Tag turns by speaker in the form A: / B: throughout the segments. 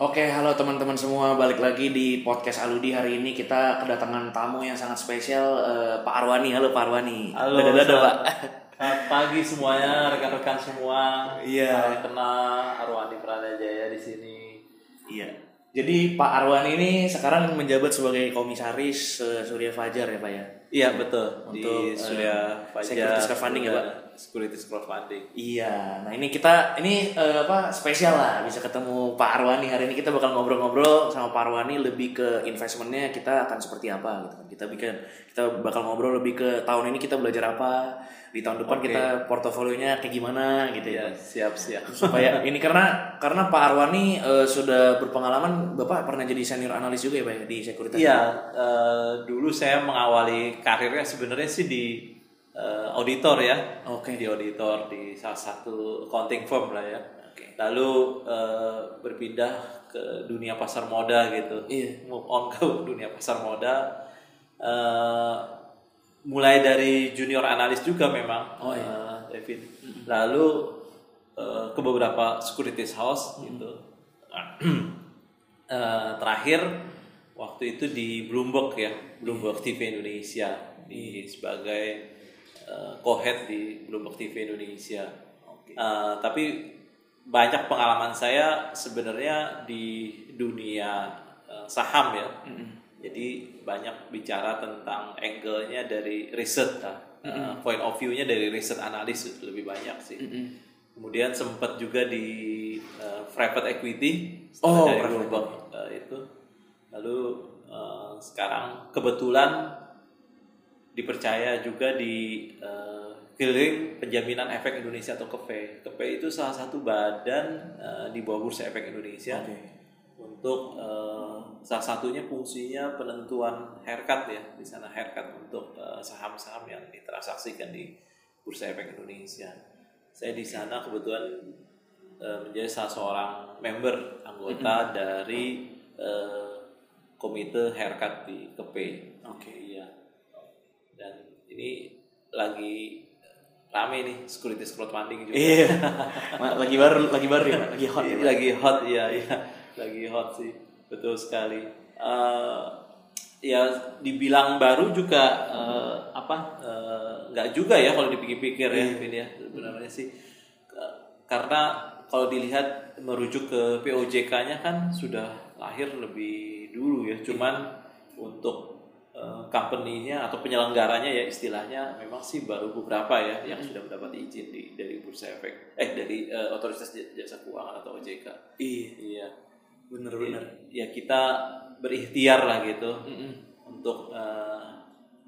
A: Oke, halo teman-teman semua, balik lagi di podcast Aludi hari ini kita kedatangan tamu yang sangat spesial, eh, Pak Arwani. Halo Pak Arwani.
B: Halo,
A: Dadah, dadah,
B: selamat-
A: Pak.
B: Selamat pagi semuanya, rekan-rekan semua.
A: Iya.
B: Salam kenal Arwani Pranajaya di sini.
A: Iya. Jadi Pak Arwani ini sekarang menjabat sebagai komisaris eh, Surya Fajar ya Pak ya.
B: Iya betul
A: Untuk,
B: di
A: eh,
B: Surya Fajar.
A: securities crowdfunding ya, Pak?
B: Securities crowdfunding.
A: Iya. Nah ini kita ini eh, apa spesial lah bisa ketemu Pak Arwani hari ini kita bakal ngobrol-ngobrol sama Pak Arwani lebih ke investmentnya kita akan seperti apa gitu kan. Kita bikin kita bakal ngobrol lebih ke tahun ini kita belajar apa di tahun depan
B: Oke.
A: kita portofolionya kayak gimana gitu ya.
B: Iya siap siap.
A: supaya ini karena karena Pak Arwani eh, sudah berpengalaman Bapak pernah jadi senior analis juga ya Pak ya, di sekuritas.
B: Iya, eh, dulu saya mengawali karirnya sebenarnya sih di eh, auditor ya.
A: Oke.
B: Di auditor di salah satu accounting firm lah ya.
A: Oke.
B: Lalu eh, berpindah ke dunia pasar moda gitu.
A: Iya.
B: Move on ke dunia pasar moda. Eh, mulai dari junior analis juga memang,
A: Oh, iya.
B: eh, David. Lalu eh, ke beberapa securities house gitu. Eh, terakhir waktu itu di Bloomberg ya, Bloomberg TV Indonesia di sebagai eh, co-head di Bloomberg TV Indonesia. Eh, tapi banyak pengalaman saya sebenarnya di dunia eh, saham ya. Jadi banyak bicara tentang angle-nya dari riset lah. Eh, point of view-nya dari riset analis lebih banyak sih. Kemudian sempat juga di eh, private equity
A: Oh,
B: dari
A: private
B: Bloomberg eh, itu. Lalu eh, sekarang kebetulan dipercaya juga di eh, Clearing Penjaminan Efek Indonesia atau KEPE. KEPE itu salah satu badan eh, di bawah Bursa Efek Indonesia
A: Oke.
B: untuk eh, salah satunya fungsinya penentuan haircut ya di sana haircut untuk saham-saham yang ditransaksikan di Bursa Efek Indonesia. Saya di sana kebetulan eh, menjadi salah seorang member anggota dari eh, komite haircut di KP.
A: Oke.
B: Iya. Ini lagi rame nih securities crowdfunding juga.
A: Iya. Lagi baru lagi baru ya lagi hot ya.
B: Ini
A: Pak?
B: lagi hot ya, iya. lagi hot sih, betul sekali. Eh, ya dibilang baru juga eh, apa? eh, nggak juga ya kalau dipikir-pikir ya, Vin ya sebenarnya sih. Karena kalau dilihat merujuk ke POJK-nya kan sudah lahir lebih dulu ya, cuman untuk eh, company-nya atau penyelenggaranya ya istilahnya memang sih baru beberapa ya yang sudah mendapat izin di dari bursa efek eh dari eh, otoritas jasa keuangan atau OJK.
A: Iya.
B: Iya.
A: Bener-bener.
B: Ya kita berikhtiar lah gitu
A: Mm-mm.
B: untuk eh,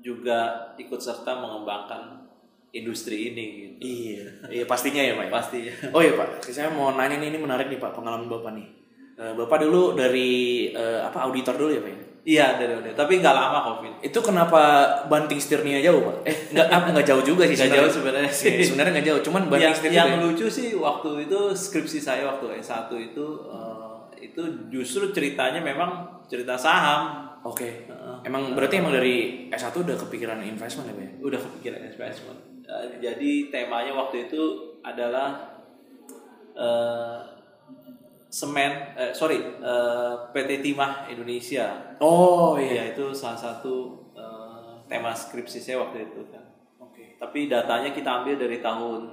B: juga ikut serta mengembangkan industri ini gitu.
A: Iya. Iya pastinya ya Pak. ya?
B: Pasti.
A: Oh iya Pak, saya mau nanya nih ini menarik nih Pak pengalaman Bapak nih. Bapak dulu dari eh, apa auditor dulu ya Pak ya?
B: Iya dari dari tapi nggak lama Covid.
A: Itu kenapa banting setirnya jauh pak? Eh nggak apa nggak jauh juga sih.
B: Nggak jauh sebenarnya sih.
A: Sebenarnya nggak jauh, cuman banting
B: yang,
A: setir
B: yang
A: juga ya?
B: lucu sih waktu itu skripsi saya waktu S1 itu eh, itu justru ceritanya memang cerita saham.
A: Oke.
B: Heeh.
A: Emang berarti emang dari S1 udah kepikiran investment ya pak? ya?
B: udah kepikiran investment. Eh, jadi temanya waktu itu adalah eh, semen, eh, sorry, eh, PT Timah Indonesia.
A: Oh
B: Ya itu salah satu eh, tema skripsi saya waktu itu kan.
A: Oke.
B: Tapi datanya kita ambil dari tahun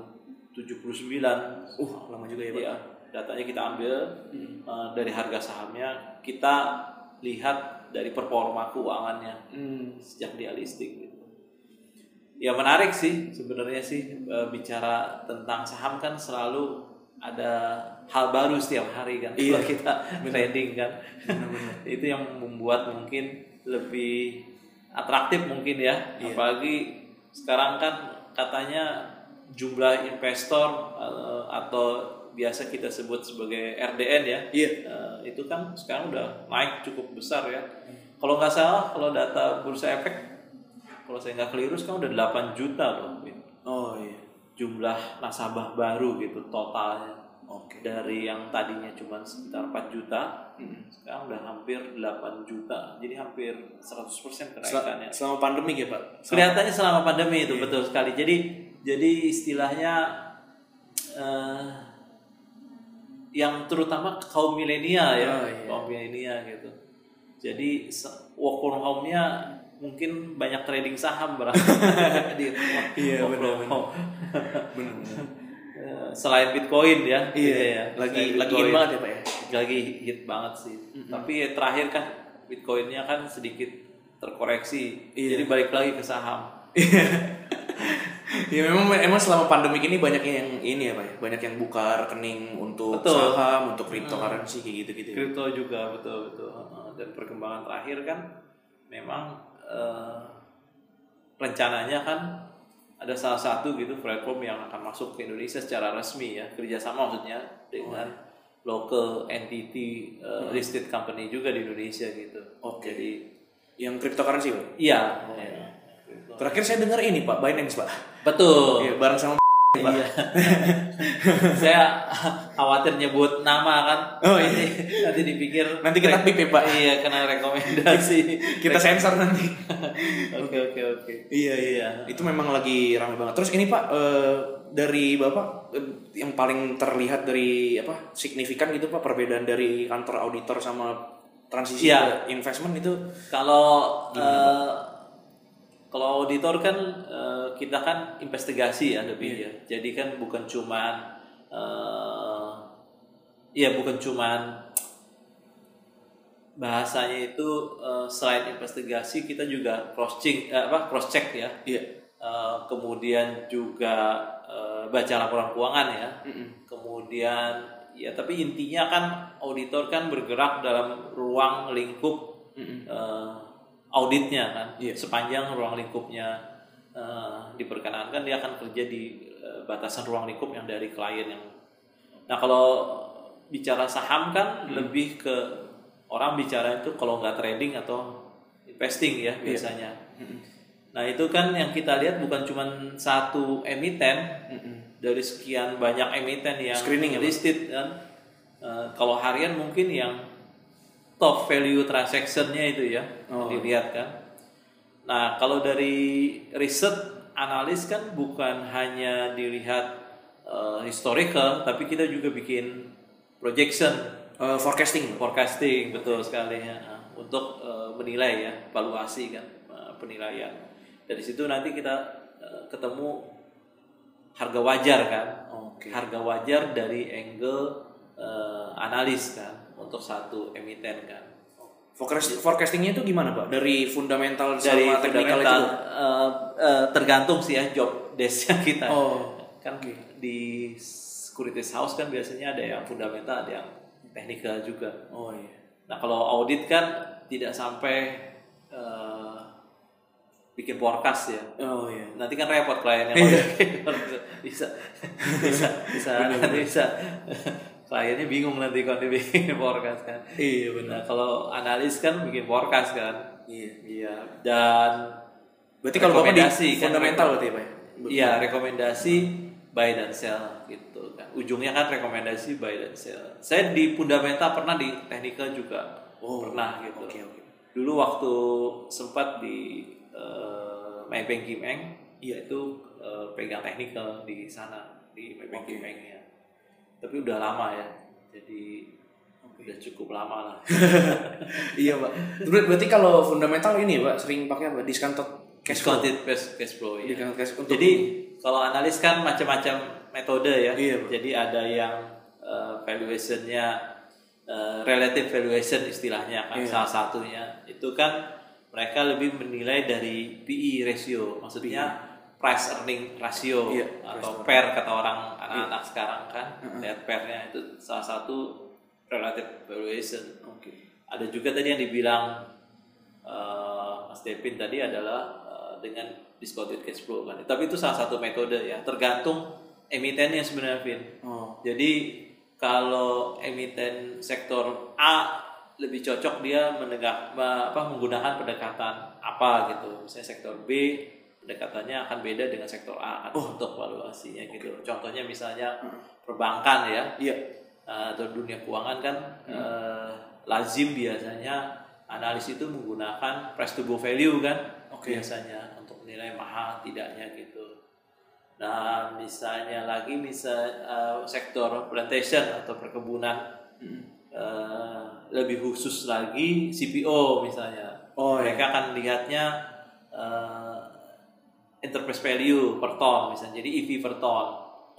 B: 79.
A: Uh lama juga ya pak.
B: Iya, datanya kita ambil eh, dari harga sahamnya, kita lihat dari performa keuangannya
A: Hmm.
B: sejak dia listing gitu. Ya menarik sih sebenarnya sih e, bicara tentang saham kan selalu ada hal baru setiap hari kan
A: Iya.
B: kalau kita trading kan. Itu yang membuat mungkin lebih atraktif mungkin ya.
A: Iya.
B: Apalagi sekarang kan katanya jumlah investor e, atau biasa kita sebut sebagai RDN ya.
A: Iya.
B: Eh, itu kan sekarang udah naik cukup besar ya. Kalau nggak salah, kalau data bursa efek, kalau saya nggak keliru sekarang udah 8 juta loh.
A: Oh iya.
B: jumlah nasabah baru gitu totalnya.
A: Oke.
B: Dari yang tadinya cuma sekitar 4 juta,
A: Hmm.
B: sekarang udah hampir 8 juta. Jadi hampir 100%
A: Sel-
B: kenaikannya.
A: selama pandemi ya pak? Selama-
B: Kelihatannya selama pandemi itu
A: Iya.
B: betul sekali. Jadi jadi istilahnya eh, yang terutama kaum milenial ya,
A: Oh, iya.
B: kaum milenial gitu. Jadi work from home-nya mungkin banyak trading saham berarti di
A: Iya,
B: work from home. Eh, Selain Bitcoin ya, gitu
A: Iya,
B: ya.
A: lagi
B: Selain
A: lagi
B: Bitcoin.
A: in banget ya pak ya.
B: lagi hit banget sih. Tapi ya terakhir kan Bitcoinnya kan sedikit terkoreksi,
A: Iya.
B: jadi balik lagi ke saham.
A: Ya memang emang selama pandemi ini banyak yang ini ya pak ya, banyak yang buka rekening untuk
B: Betul.
A: saham, untuk cryptocurrency kayak gitu-gitu. ya.
B: Kripto juga betul betul. Dan perkembangan terakhir kan memang eh, rencananya kan ada salah satu gitu platform yang akan masuk ke Indonesia secara resmi ya kerjasama maksudnya dengan local entity eh, listed company juga di Indonesia gitu.
A: Oke.
B: Jadi
A: Yang cryptocurrency pak.
B: iya. iya.
A: Terakhir saya dengar ini pak Binance pak.
B: Betul.
A: Iya bareng sama
B: Iya. Saya khawatir nyebut nama kan.
A: Oh,
B: nanti, nanti dipikir
A: Nanti kita pip ya, Pak.
B: Iya, kena rekomendasi.
A: kita sensor nanti.
B: Oke, oke, oke.
A: Iya iya. Itu memang lagi ramai banget. Terus ini Pak eh, dari Bapak eh, yang paling terlihat dari apa signifikan gitu Pak perbedaan dari kantor auditor sama transisi
B: Iya.
A: ke investment itu
B: Kalau eh, kalau auditor kan eh, kita kan investigasi ya lebih ya. Jadi kan bukan cuman eh ya bukan cuman bahasanya itu eh, selain investigasi kita juga cross check apa cross check ya.
A: iya.
B: Eh, kemudian juga eh, baca laporan keuangan ya. Kemudian ya tapi intinya kan auditor kan bergerak dalam ruang lingkup eh, auditnya kan.
A: Iya.
B: Sepanjang ruang lingkupnya eh, diperkenankan dia akan kerja di eh, batasan ruang lingkup yang dari klien yang. Nah kalau bicara saham kan lebih ke orang bicara itu kalau nggak trading atau investing ya biasanya. Nah itu kan yang kita lihat bukan cuma satu emiten dari sekian banyak emiten yang
A: Screening ya,
B: listed kan. Eh, kalau harian mungkin yang top value transactionnya itu ya
A: Oh.
B: dilihat kan. Nah kalau dari riset analis kan bukan hanya dilihat eh, historical, tapi kita juga bikin projection
A: Eh, forecasting.
B: forecasting betul sekali ya untuk eh, menilai ya valuasi kan eh, penilaian dari situ nanti kita eh, ketemu harga wajar kan
A: Oke.
B: harga wajar dari angle eh, analis kan untuk satu emiten kan
A: Forecast, forecastingnya itu gimana Pak? Dari fundamental
B: dari
A: sama teknikal
B: fundamental
A: itu?
B: eh, eh, tergantung sih ya job desknya kita
A: Oh.
B: kan di securities house kan biasanya ada yang fundamental ada yang teknikal juga
A: Oh iya.
B: Nah kalau audit kan tidak sampai eh, bikin forecast ya.
A: Oh iya.
B: Nanti kan repot kliennya kalau bisa bisa bisa nanti bisa kliennya bingung nanti kalau dibikin forecast kan.
A: Iya
B: Nah kalau analis kan bikin forecast kan.
A: Iya.
B: Iya dan
A: Berarti kalau Bapak di
B: kan,
A: fundamental berarti ya Pak? ya?
B: Iya rekomendasi buy dan sell gitu kan. Ujungnya kan rekomendasi buy dan sell. Saya di fundamental pernah di technical juga
A: Oh,
B: pernah gitu.
A: Oke oke.
B: Dulu waktu sempat di uh, Maybank Kimeng,
A: Iya.
B: itu eh, pegang technical di sana di Maybank Kimeng ya. Tapi udah lama ya, jadi udah cukup lama lah.
A: iya Pak. Ber- Berarti kalau fundamental ini Pak sering pakai apa? Discounted cash flow.
B: Discounted cash, cash flow ya.
A: Discounted cash untuk
B: Jadi kalau analis kan macam-macam metode ya.
A: Iya, Bro.
B: Jadi ada yang eh, valuationnya eh, relative valuation istilahnya kan
A: Iya.
B: salah satunya itu kan mereka lebih menilai dari PE ratio, maksudnya price earning ratio
A: Iya,
B: atau PER kata orang anak-anak sekarang kan lihat PER-nya itu salah satu relative valuation.
A: Oke.
B: Ada juga tadi yang dibilang eh, Mas Devin tadi adalah eh, dengan discounted cash flow kan. Tapi itu salah satu metode ya, tergantung emitennya sebenarnya Vin.
A: Oh.
B: Jadi kalau emiten sektor A lebih cocok dia menegak me- apa menggunakan pendekatan apa gitu. Misalnya sektor B pendekatannya akan beda dengan sektor A kan, untuk valuasinya gitu. Contohnya misalnya perbankan ya
A: Iya.
B: uh, atau dunia keuangan kan uh, lazim biasanya analis itu menggunakan price to book value kan
A: Oke.
B: biasanya untuk menilai mahal tidaknya gitu. Nah, misalnya lagi misal eh, sektor plantation atau perkebunan eh, lebih khusus lagi CPO misalnya.
A: Oh,
B: Mereka akan lihatnya eh, enterprise value per ton misalnya, jadi EV per ton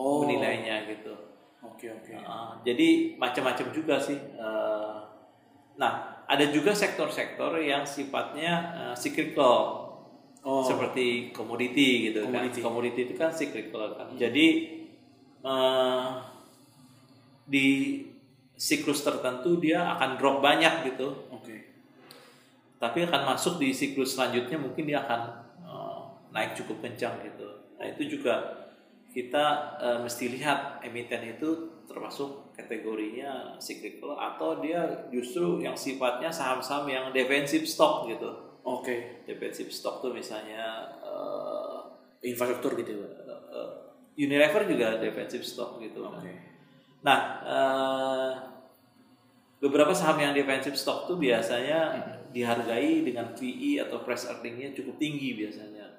A: Oh.
B: menilainya gitu.
A: Oke oke.
B: Uh, jadi macam-macam juga sih. Uh, nah, ada juga sektor-sektor yang sifatnya uh, cyclical,
A: Oh.
B: seperti komoditi gitu
A: Komoditi.
B: kan. Komoditi itu kan cyclical kan. Jadi uh, di siklus tertentu dia akan drop banyak gitu,
A: Oke.
B: tapi akan masuk di siklus selanjutnya mungkin dia akan naik cukup kencang gitu. Nah itu juga kita uh, mesti lihat emiten itu termasuk kategorinya cyclical atau dia justru yang sifatnya saham-saham yang defensive stock gitu.
A: Oke.
B: Defensive stock tuh misalnya uh,
A: Infrastruktur gitu. Pak?
B: uh, Unilever juga defensive stock gitu.
A: Oke.
B: Nah, uh, beberapa saham yang defensive stock tuh biasanya dihargai dengan PE atau price earningnya cukup tinggi biasanya.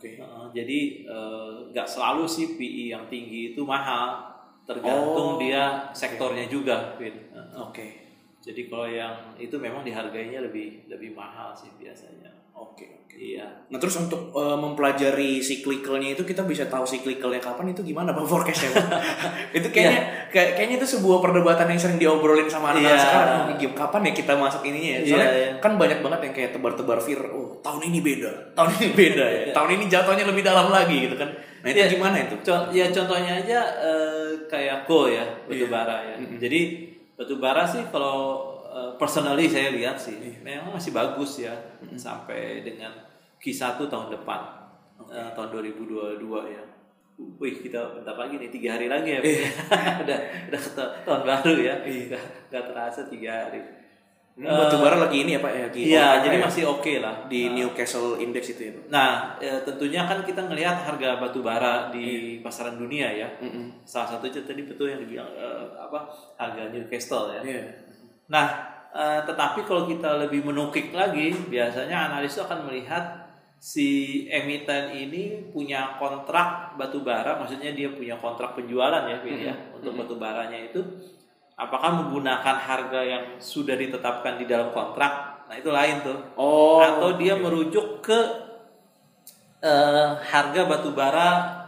A: Oke.
B: Uh, jadi eh, nggak selalu sih PI yang tinggi itu mahal, tergantung
A: Oh,
B: dia sektornya juga, Vin. Uh,
A: Oke.
B: Jadi kalau yang itu memang dihargainya lebih lebih mahal sih biasanya.
A: Oke. Oke.
B: Iya.
A: Nah terus untuk eh, mempelajari cyclicalnya itu kita bisa tahu cyclicalnya kapan itu gimana pak forecastnya? Itu kayaknya kayak- kayaknya itu sebuah perdebatan yang sering diobrolin sama anak-anak
B: Iya.
A: sekarang. Oh, gim- Kapan ya kita masuk ininya ya? Soalnya
B: iya.
A: kan banyak banget yang kayak tebar-tebar vir. Oh tahun ini beda, tahun ini beda ya. tahun ini jatuhnya lebih dalam lagi gitu kan. Nah itu
B: Iya.
A: gimana itu?
B: Co- ya contohnya aja eh, kayak gold ya,
A: Iya.
B: bara ya. Jadi batu bara sih kalau eh, personally saya lihat sih
A: Iya.
B: memang masih bagus ya sampai dengan Q1 tahun depan eh, tahun 2022 ya. Wih kita bentar lagi nih tiga hari lagi ya. udah udah ta- tahun baru ya.
A: Iya.
B: Nggak terasa tiga hari.
A: Hmm, batu bara lagi ini ya pak ya? Lagi
B: Iya, jadi
A: ya?
B: masih oke lah.
A: di Newcastle Index itu ya pak.
B: Nah, eh, tentunya kan kita ngelihat harga batu bara di pasaran dunia ya.
A: Mm-mm.
B: Salah satunya tadi betul yang dibilang eh, apa harga Newcastle ya.
A: Iya.
B: Nah, eh, tetapi kalau kita lebih menukik lagi, biasanya analis itu akan melihat si emiten ini punya kontrak batu bara, maksudnya dia punya kontrak penjualan ya, Vin, ya, untuk batu baranya itu apakah menggunakan harga yang sudah ditetapkan di dalam kontrak. Nah, itu lain tuh.
A: Oh.
B: Atau dia merujuk ke eh, harga batu bara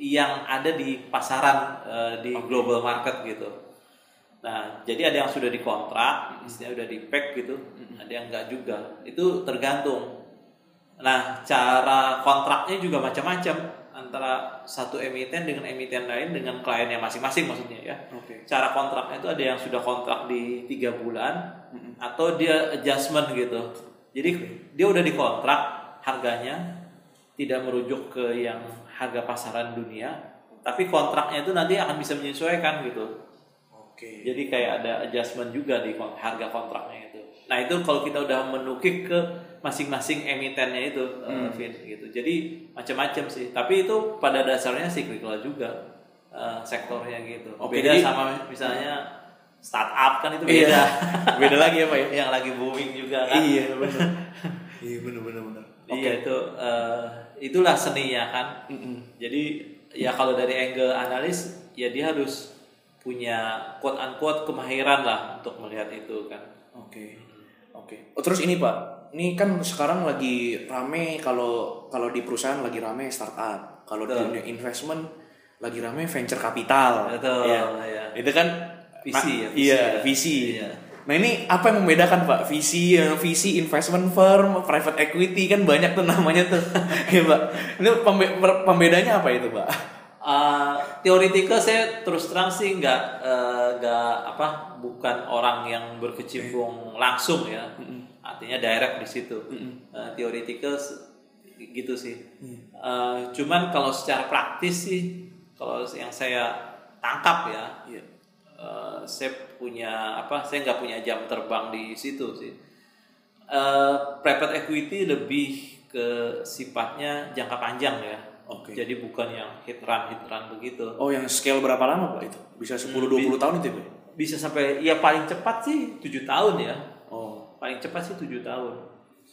B: yang ada di pasaran eh, di global market gitu. Nah, jadi ada yang sudah dikontrak, istilahnya udah di pack gitu, ada yang enggak juga. Itu tergantung. Nah, cara kontraknya juga macam-macam antara satu emiten dengan emiten lain dengan kliennya masing-masing maksudnya ya.
A: Oke.
B: Cara kontraknya itu ada yang sudah kontrak di tiga bulan atau dia adjustment gitu. Jadi dia udah dikontrak harganya tidak merujuk ke yang harga pasaran dunia, tapi kontraknya itu nanti akan bisa menyesuaikan gitu.
A: Oke.
B: Jadi kayak ada adjustment juga di harga kontraknya itu. Nah itu kalau kita udah menukik ke masing-masing emitennya itu, eh, Vin, gitu. Jadi macam-macam sih. Tapi itu pada dasarnya cyclical juga eh, sektornya gitu.
A: Oke,
B: beda
A: jadi-
B: sama misalnya startup kan itu
A: Iya.
B: beda.
A: Beda lagi ya pak ya?
B: Yang lagi booming juga kan.
A: Iya benar. iya benar benar benar.
B: Iya itu eh, itulah seninya kan. Jadi ya kalau dari angle analis ya dia harus punya quote unquote kemahiran lah untuk melihat itu kan.
A: Oke. Oke. Oh, terus ini Pak, ini kan sekarang lagi rame kalau kalau di perusahaan lagi rame startup. Kalau di dunia investment lagi rame venture capital.
B: Betul,
A: Iya.
B: ya.
A: Itu kan
B: ya,
A: nah, iya,
B: ya.
A: VC.
B: Iya.
A: Nah, ini apa yang membedakan Pak? VC, eh, VC investment firm, private equity kan banyak tuh namanya tuh. Iya, Pak. Ini pembe- pembedanya apa itu, Pak?
B: Uh, saya terus terang sih nggak eh, nggak apa bukan orang yang berkecimpung langsung ya artinya direct di situ uh, teoretikal se- gitu sih Eh, cuman kalau secara praktis sih kalau yang saya tangkap ya
A: Iya.
B: eh, saya punya apa saya nggak punya jam terbang di situ sih Eh, private equity lebih ke sifatnya jangka panjang ya
A: Oke.
B: jadi bukan yang hit run hit run begitu.
A: Oh, yang scale berapa lama, Pak itu? Bisa 10 20 tahun itu, Pak?
B: Bisa sampai ya paling cepat sih tujuh tahun ya. Paling cepat sih tujuh tahun.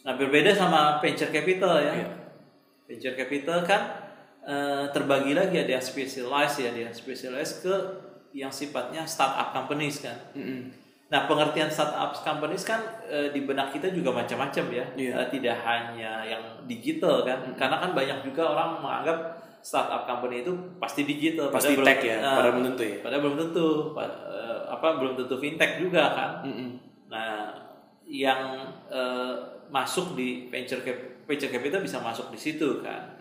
B: Nah berbeda sama venture capital ya.
A: Iya.
B: Venture capital kan eh, terbagi lagi ada yang specialized ya, ada yang specialized ke yang sifatnya startup companies kan. Nah, pengertian startup companies kan eh, di benak kita juga macam-macam ya.
A: Iya.
B: Eh, tidak hanya yang digital kan. Karena kan banyak juga orang menganggap startup company itu pasti digital,
A: Pasti tech
B: belum-
A: ya,
B: Nah,
A: padahal belum tentu ya.
B: Padahal belum tentu. Pa- eh, apa belum tentu fintech juga kan. Nah, yang eh, masuk di venture cap venture capital bisa masuk di situ kan.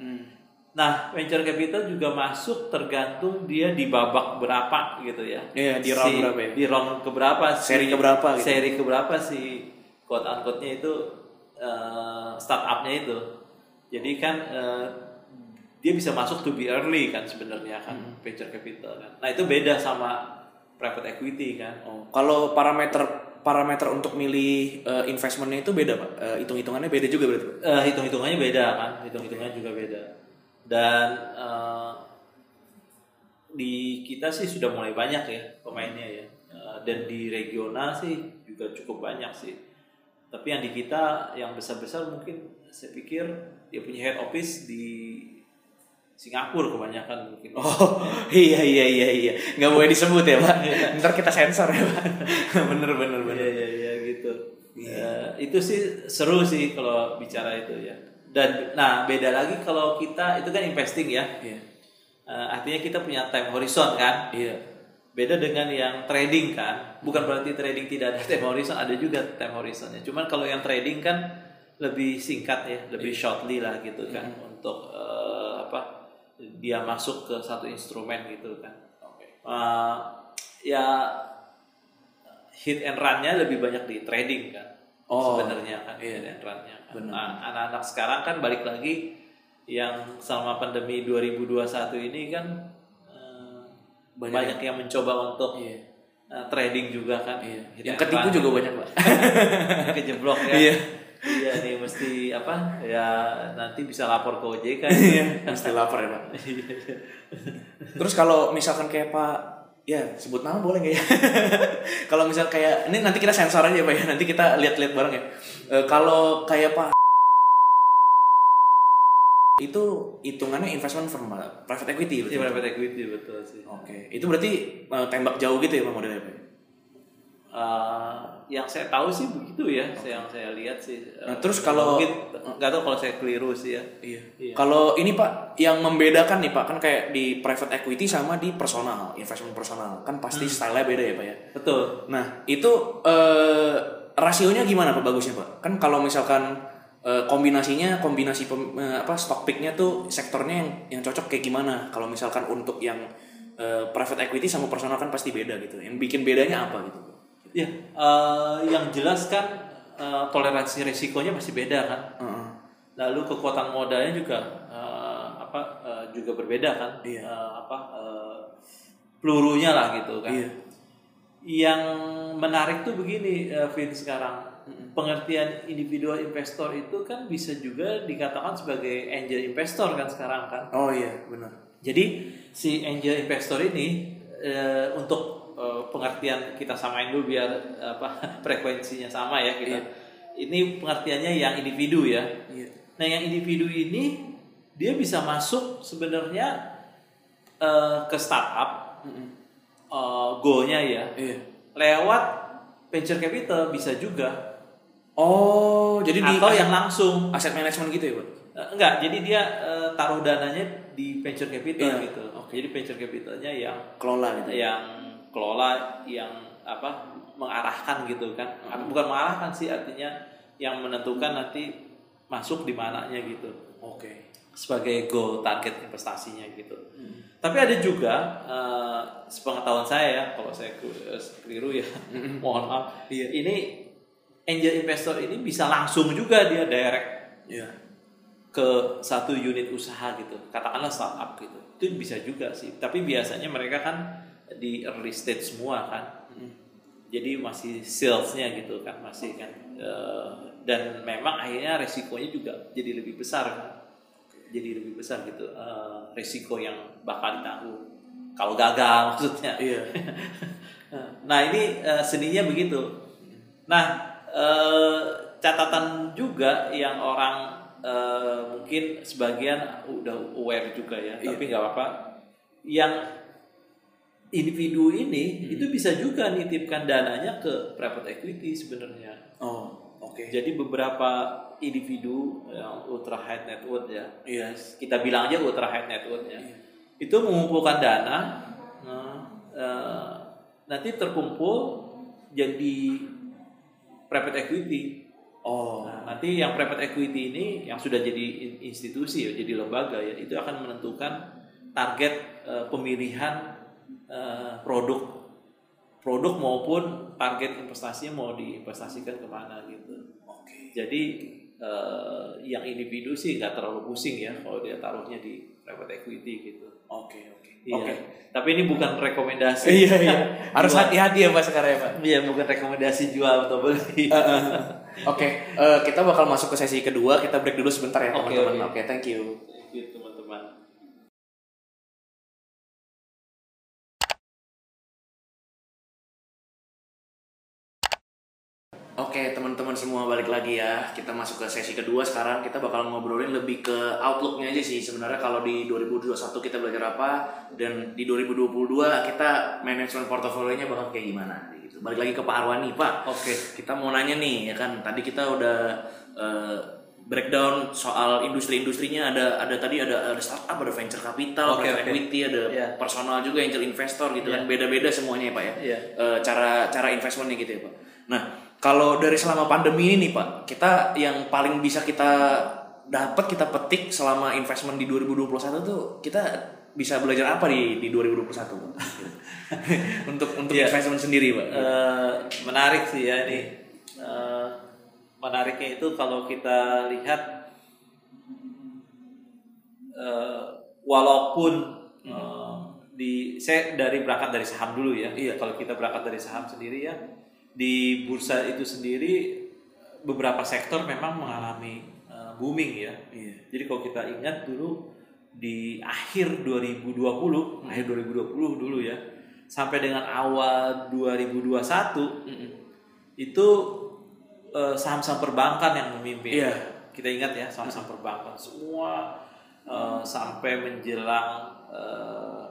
B: Nah, venture capital juga masuk tergantung dia di babak berapa gitu ya.
A: Iya, di round berapa ya?
B: Di round keberapa?
A: Seri keberapa gitu.
B: Seri keberapa sih quote unquote-nya itu eh, startup-nya itu. Jadi kan eh, dia bisa masuk to be early kan sebenarnya kan
A: Hmm.
B: venture capital kan. Nah, itu beda sama private equity kan.
A: Oh, kalau parameter parameter untuk milih eh, investmentnya itu beda pak, Eh, hitung-hitungannya beda juga berarti. Pak?
B: Eh, hitung-hitungannya beda kan, hitung-hitungannya juga beda. Dan eh, di kita sih sudah mulai banyak ya pemainnya ya, dan di regional sih juga cukup banyak sih. Tapi yang di kita yang besar-besar mungkin saya pikir dia punya head office di Singapura kebanyakan mungkin.
A: Oh iya iya iya iya, nggak boleh disebut ya pak. Ntar kita sensor ya pak. bener bener bener.
B: Iya iya iya gitu. Eh, itu sih seru sih kalau bicara itu ya. Dan nah beda lagi kalau kita itu kan investing ya.
A: Iya
B: Eh, artinya kita punya time horizon kan.
A: iya.
B: Beda dengan yang trading kan. Bukan berarti trading tidak ada time horizon, ada juga time horizonnya. Cuman kalau yang trading kan lebih singkat ya, lebih shortly lah gitu kan untuk eh, apa? Dia masuk ke satu instrumen gitu kan. Eh, ya hit and run-nya lebih banyak di trading kan.
A: Oh,
B: sebenarnya kan hit and run-nya kan. Nah, anak-anak sekarang kan balik lagi yang selama pandemi 2021 ini kan eh,
A: Banyak
B: banyak, yang mencoba untuk
A: Iya.
B: eh, trading juga kan.
A: Iya. Yang ketipu juga banyak pak.
B: kejeblok ya.
A: Iya.
B: Iya nih mesti apa? Ya nanti bisa lapor ke OJK.
A: Iya. Mesti lapar ya pak. Terus kalau misalkan kayak Pak, ya sebut nama boleh nggak ya? kalau misal kayak ini nanti kita sensor aja pak ya, nanti kita lihat-lihat bareng ya. Eh, kalau kayak Pak itu hitungannya investment firm private equity
B: Iya
A: betul.
B: private equity betul sih.
A: Oke, itu berarti eh, tembak jauh gitu ya pak modelnya pak?
B: Eh, yang saya tahu sih begitu ya, yang saya lihat sih. eh,
A: Nah, terus kalau-
B: mungkin nggak tahu kalau saya keliru sih ya.
A: Iya.
B: Iya.
A: Kalau ini Pak, yang membedakan nih Pak kan kayak di private equity sama di personal, investment personal kan pasti stylenya beda ya Pak ya.
B: Betul.
A: Nah itu eh, rasionya gimana Pak bagusnya Pak? Kan kalau misalkan eh, kombinasinya kombinasi pem- eh, apa stock picknya tuh sektornya yang yang cocok kayak gimana? Kalau misalkan untuk yang eh, private equity sama personal kan pasti beda gitu. Yang bikin bedanya apa gitu?
B: Ya, eh, yang jelas kan eh, toleransi resikonya pasti beda kan.
A: Heeh.
B: Lalu kekuatan modalnya juga eh, apa eh, juga berbeda kan.
A: Iya.
B: Eh, apa eh, pelurunya lah gitu kan.
A: Iya.
B: Yang menarik tuh begini, eh, Vin sekarang pengertian individual investor itu kan bisa juga dikatakan sebagai angel investor kan sekarang kan.
A: Oh iya benar.
B: Jadi si angel investor ini eh, untuk eh, pengertian kita samain dulu biar apa frekuensinya sama ya kita. Ini pengertiannya yang individu ya.
A: Iya.
B: Nah yang individu ini dia bisa masuk sebenarnya eh, ke startup eh, goalnya ya
A: Iya.
B: lewat venture capital bisa juga
A: Oh jadi di
B: atau yang langsung
A: aset management gitu ya Pak?
B: Enggak jadi dia eh, taruh dananya di venture capital
A: Iya,
B: gitu jadi venture capitalnya yang
A: Kelola gitu.
B: yang kelola yang apa mengarahkan gitu kan bukan mengarahkan sih artinya yang menentukan nanti masuk di mananya gitu
A: Oke.
B: sebagai goal target investasinya gitu. Tapi ada juga eh, sepengetahuan saya ya, kalau saya eh, keliru ya, mohon maaf.
A: Iya.
B: Ini angel investor ini bisa langsung juga dia direct
A: Iya.
B: ke satu unit usaha gitu, katakanlah startup gitu. Itu bisa juga sih. Tapi biasanya mereka kan di early stage semua kan. Jadi masih salesnya gitu kan, masih kan. Eh, dan memang akhirnya resikonya juga jadi lebih besar kan. Jadi lebih besar gitu eh, resiko yang bakal ditanggung kalau gagal maksudnya.
A: Iya.
B: Nah ini eh, seninya begitu. Nah eh, catatan juga yang orang eh, mungkin sebagian udah aware juga ya,
A: Iya.
B: tapi nggak apa-apa. Yang individu ini
A: Hmm.
B: itu bisa juga nitipkan dananya ke private equity sebenarnya.
A: Oh, oke.
B: Jadi beberapa individu yang ultra high net worth ya,
A: Iya.
B: kita bilang aja ultra high net worth ya,
A: Iya.
B: itu mengumpulkan dana, nah, eh, nanti terkumpul jadi private equity.
A: Oh,
B: Nah, nanti yang private equity ini yang sudah jadi in- institusi ya, jadi lembaga ya, itu akan menentukan target eh, pemilihan eh, produk produk maupun target investasinya mau diinvestasikan ke mana gitu.
A: oke.
B: Jadi eh, yang individu sih nggak terlalu pusing ya kalau dia taruhnya di private equity gitu.
A: Oke, oke.
B: Iya.
A: Oke.
B: Tapi ini bukan rekomendasi.
A: Iya, iya. Harus hati-hati ya Pak sekarang ya Pak.
B: Iya, bukan rekomendasi jual atau beli.
A: Oke, eh, kita bakal masuk ke sesi kedua. Kita break dulu sebentar ya teman-teman.
B: oke.
A: Oke, thank you.
B: Thank you
A: teman-teman semua balik lagi ya. Kita masuk ke sesi kedua sekarang. Kita bakal ngobrolin lebih ke outlooknya aja sih. Sebenarnya kalau di 2021 kita belajar apa dan di 2022 kita manajemen portofolionya bakal kayak gimana gitu. Balik lagi ke Pak Arwani, Pak.
B: Oke.
A: Kita mau nanya nih ya kan tadi kita udah eh, breakdown soal industri-industrinya ada ada tadi ada ada startup, ada venture capital,
B: Oke,
A: private
B: oke.
A: equity, ada
B: Iya.
A: personal juga angel investor gitu kan.
B: Iya.
A: Beda-beda semuanya ya, Pak ya.
B: Iya.
A: Eh, cara cara investmentnya gitu ya, Pak. Nah, kalau dari selama pandemi ini nih, Pak, kita yang paling bisa kita dapat kita petik selama investment di 2021 tuh kita bisa belajar apa di di 2021 Pak? untuk untuk
B: Iya.
A: investment sendiri Pak.
B: Eh, menarik sih ya ini. Eh, menariknya itu kalau kita lihat eh, walaupun eh, di saya dari berangkat dari saham dulu ya.
A: Iya.
B: Kalau kita berangkat dari saham sendiri ya di bursa itu sendiri beberapa sektor memang mengalami eh, booming ya.
A: Iya.
B: Jadi kalau kita ingat dulu di akhir 2020, akhir 2020 dulu ya, sampai dengan awal 2021
A: Mm-mm.
B: itu eh, saham-saham perbankan yang memimpin.
A: Iya.
B: Kita ingat ya saham-saham perbankan semua eh, sampai menjelang eh,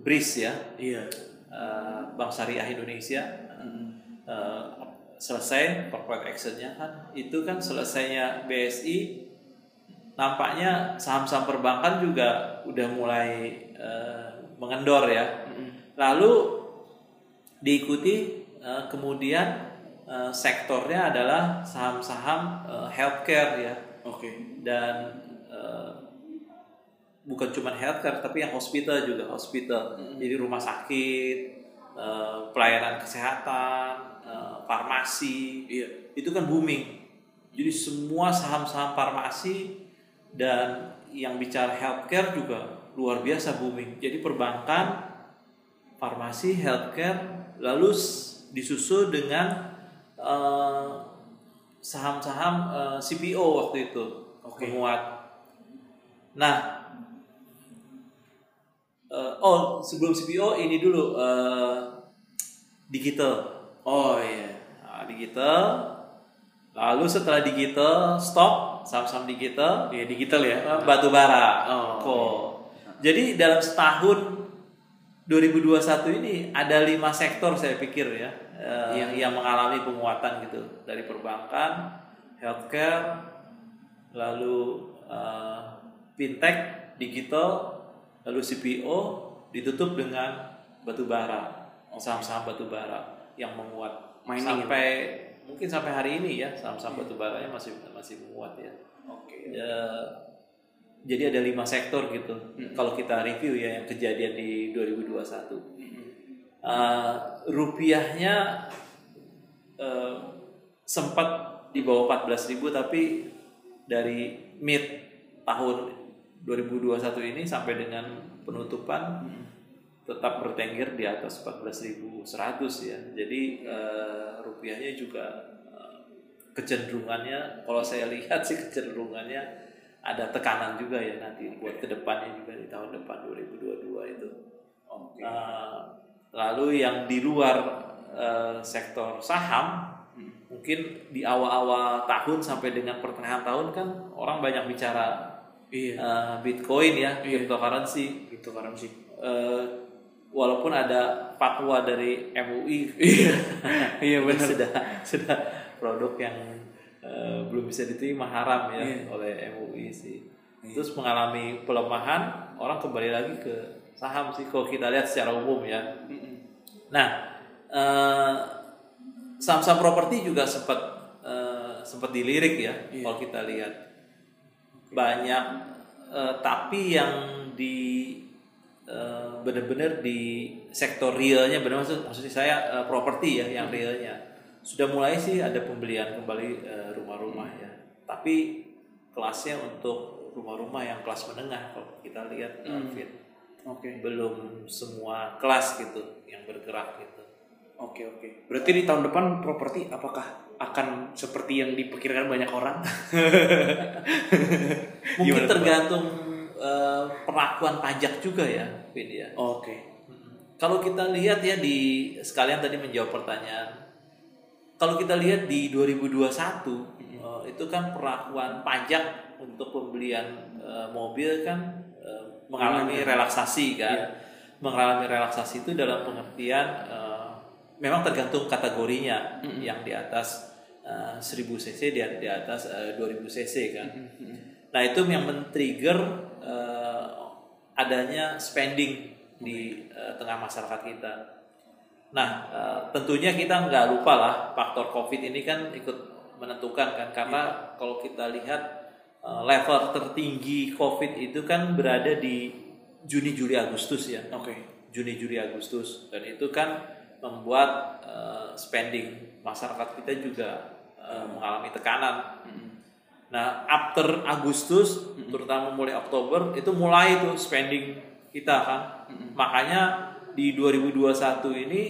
B: BRIS ya,
A: Iya.
B: eh, Bank Syariah Indonesia eh, selesai corporate actionnya kan, itu kan selesainya BSI nampaknya saham-saham perbankan juga udah mulai eh, mengendor ya. Lalu diikuti eh, kemudian eh, sektornya adalah saham-saham eh, healthcare ya
A: Oke.
B: dan eh, bukan cuma healthcare tapi yang hospital juga hospital. Jadi rumah sakit, eh, pelayanan kesehatan, eh, farmasi
A: Iya.
B: itu kan booming. Jadi semua saham-saham farmasi dan yang bicara healthcare juga luar biasa booming. Jadi perbankan, farmasi, healthcare, lalu disusul dengan eh, saham-saham eh, CPO waktu itu
A: Oke.
B: menguat. Nah, eh, oh sebelum CPO ini dulu eh, digital.
A: Oh iya.
B: Nah, digital. Lalu setelah digital stop saham-saham digital
A: Iya digital ya.
B: eh, batu bara.
A: Oh.
B: Jadi dalam setahun 2021 ini ada lima sektor saya pikir ya eh, yang yang mengalami penguatan gitu dari perbankan, healthcare, lalu eh, fintech, digital, lalu CPO ditutup dengan batu bara, saham-saham batu bara yang menguat
A: Mining
B: sampai mungkin sampai hari ini ya saham-saham batu baranya masih masih menguat ya.
A: Oke.
B: Ya, jadi ada lima sektor gitu. Kalau kita review ya yang kejadian di 2021, Uh, rupiahnya uh, sempat di bawah 14.000 tapi dari mid tahun 2021 ini sampai dengan penutupan tetap bertengger di atas 14.100 ya. Jadi uh, rupiahnya juga uh, kecenderungannya kalau saya lihat sih kecenderungannya ada tekanan juga ya nanti buat ke depannya juga di tahun depan 2022 itu.
A: Oke.
B: Uh, lalu yang di luar uh, sektor saham mungkin di awal-awal tahun sampai dengan pertengahan tahun kan orang banyak bicara
A: Iya.
B: eh, Bitcoin ya,
A: Iya.
B: cryptocurrency.
A: Sih.
B: Eh, walaupun ada fatwa dari MUI,
A: Iya. Iya benar.
B: sudah sudah produk yang eh, belum bisa diterima haram ya
A: Iya.
B: oleh MUI sih. Terus mengalami pelemahan, orang kembali lagi ke saham sih kalau kita lihat secara umum ya. Nah, eh, saham-saham properti juga sempat eh, sempat dilirik ya
A: Iya.
B: kalau kita lihat banyak eh, tapi yang di eh, benar-benar di sektor realnya benar maksud maksudnya saya eh, properti ya yang realnya sudah mulai sih ada pembelian kembali eh, rumah-rumah ya tapi kelasnya untuk rumah-rumah yang kelas menengah kalau kita lihat
A: Hmm.
B: Fit.
A: Oke.
B: belum semua kelas gitu yang bergerak gitu
A: Oke oke. Berarti di tahun depan properti apakah akan seperti yang diperkirakan banyak orang?
B: mungkin
A: Gimana
B: tergantung eh, perlakuan pajak juga ya Vin ya
A: Oke.
B: Kalau kita lihat ya di sekalian tadi menjawab pertanyaan. Kalau kita lihat di 2021 eh, itu kan perlakuan pajak untuk pembelian eh, mobil kan eh, mengalami relaksasi kan.
A: Iya.
B: Mengalami relaksasi itu dalam pengertian memang tergantung kategorinya yang di atas eh, 1000 cc di, di atas eh, 2000 cc kan. Nah itu yang men-trigger adanya spending di eh, tengah masyarakat kita. Nah eh, tentunya kita nggak lupa lah faktor COVID ini kan ikut menentukan kan karena kalau kita lihat eh, level tertinggi COVID itu kan berada di Juni Juli Agustus ya.
A: Oke.
B: Juni Juli Agustus dan itu kan membuat eh, spending masyarakat kita juga eh, mengalami tekanan. Nah, after Agustus, terutama mulai Oktober, itu mulai tuh spending kita kan. Makanya di 2021 ini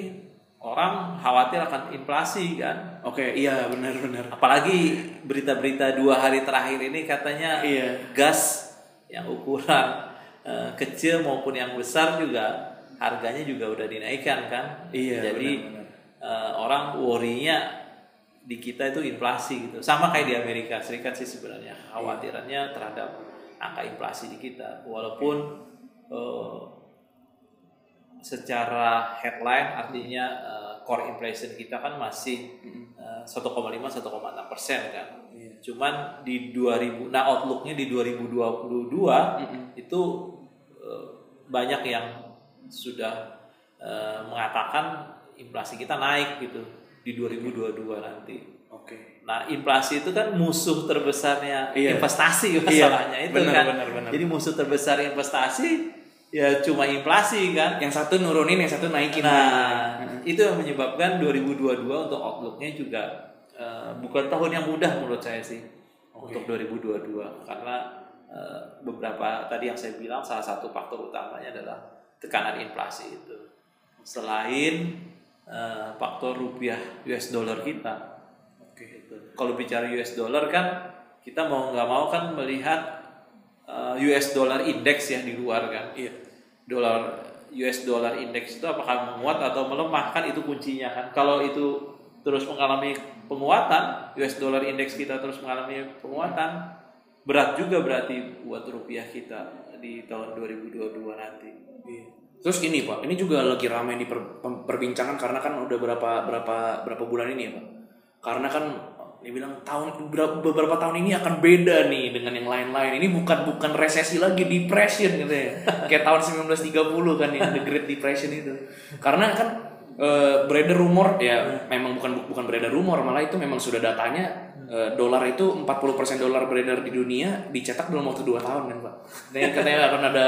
B: orang khawatir akan inflasi kan.
A: Oke, iya benar-benar.
B: Apalagi berita-berita dua hari terakhir ini katanya
A: Iya.
B: gas yang ukuran eh, kecil maupun yang besar juga harganya juga udah dinaikkan kan.
A: Iya,
B: Jadi
A: benar-benar.
B: eh, orang worry-nya di kita itu inflasi gitu. Sama kayak di Amerika Serikat sih sebenarnya khawatirannya terhadap angka inflasi di kita. Walaupun eh, secara headline artinya eh, core inflation kita kan masih eh, 1,5 1,6 persen kan.
A: Iya.
B: Cuman di 2000, nah outlooknya di 2022 itu eh, banyak yang sudah eh, mengatakan inflasi kita naik gitu di 2022 nanti.
A: Oke.
B: Nah, inflasi itu kan musuh terbesarnya
A: Iya.
B: investasi
A: Iya,
B: masalahnya itu
A: benar,
B: kan.
A: benar, benar.
B: Jadi musuh terbesar investasi ya cuma inflasi kan.
A: Yang satu nurunin, yang satu naikin.
B: Nah, itu yang menyebabkan 2022 untuk outlooknya juga eh, bukan tahun yang mudah menurut saya sih untuk 2022 karena eh, beberapa tadi yang saya bilang salah satu faktor utamanya adalah tekanan inflasi itu. Selain eh, faktor rupiah US dollar kita.
A: Oke.
B: Gitu. Kalau bicara US dollar kan kita mau nggak mau kan melihat eh, US dollar index ya di luar kan
A: Iya.
B: dolar US dollar index itu apakah menguat atau melemah kan itu kuncinya kan kalau itu terus mengalami penguatan US dollar index kita terus mengalami penguatan berat juga berarti buat rupiah kita di tahun 2022 nanti
A: Iya. Terus ini Pak, ini juga lagi ramai diperbincangan karena kan udah berapa berapa berapa bulan ini ya Pak. Karena kan dia bilang tahun ber- beberapa tahun ini akan beda nih dengan yang lain-lain. Ini bukan bukan resesi lagi, depression gitu ya. Kayak tahun 1930 kan yang the Great Depression itu. Karena kan eh, beredar rumor ya memang bukan bukan beredar rumor malah itu memang sudah datanya eh, dolar itu 40% dolar beredar di dunia dicetak dalam waktu 2 tahun kan Pak. Dan katanya akan ada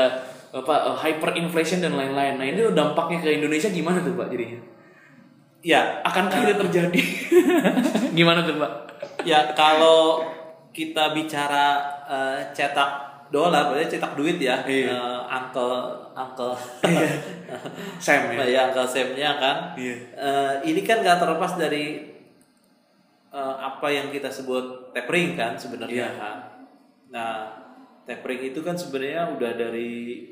A: apa eh, hyperinflation dan lain-lain. Nah, ini dampaknya ke Indonesia gimana tuh Pak jadinya?
B: ya
A: Akankah itu terjadi? gimana tuh Pak?
B: ya kalau kita bicara eh, cetak dolar berarti cetak duit ya
A: Iya.
B: Eh, uncle uncle
A: Sam ya.
B: ya uncle Sam-nya kan
A: Iya.
B: Eh, ini kan nggak terlepas dari eh, apa yang kita sebut tapering kan sebenarnya
A: Iya.
B: kan. Nah, tapering itu kan sebenarnya udah dari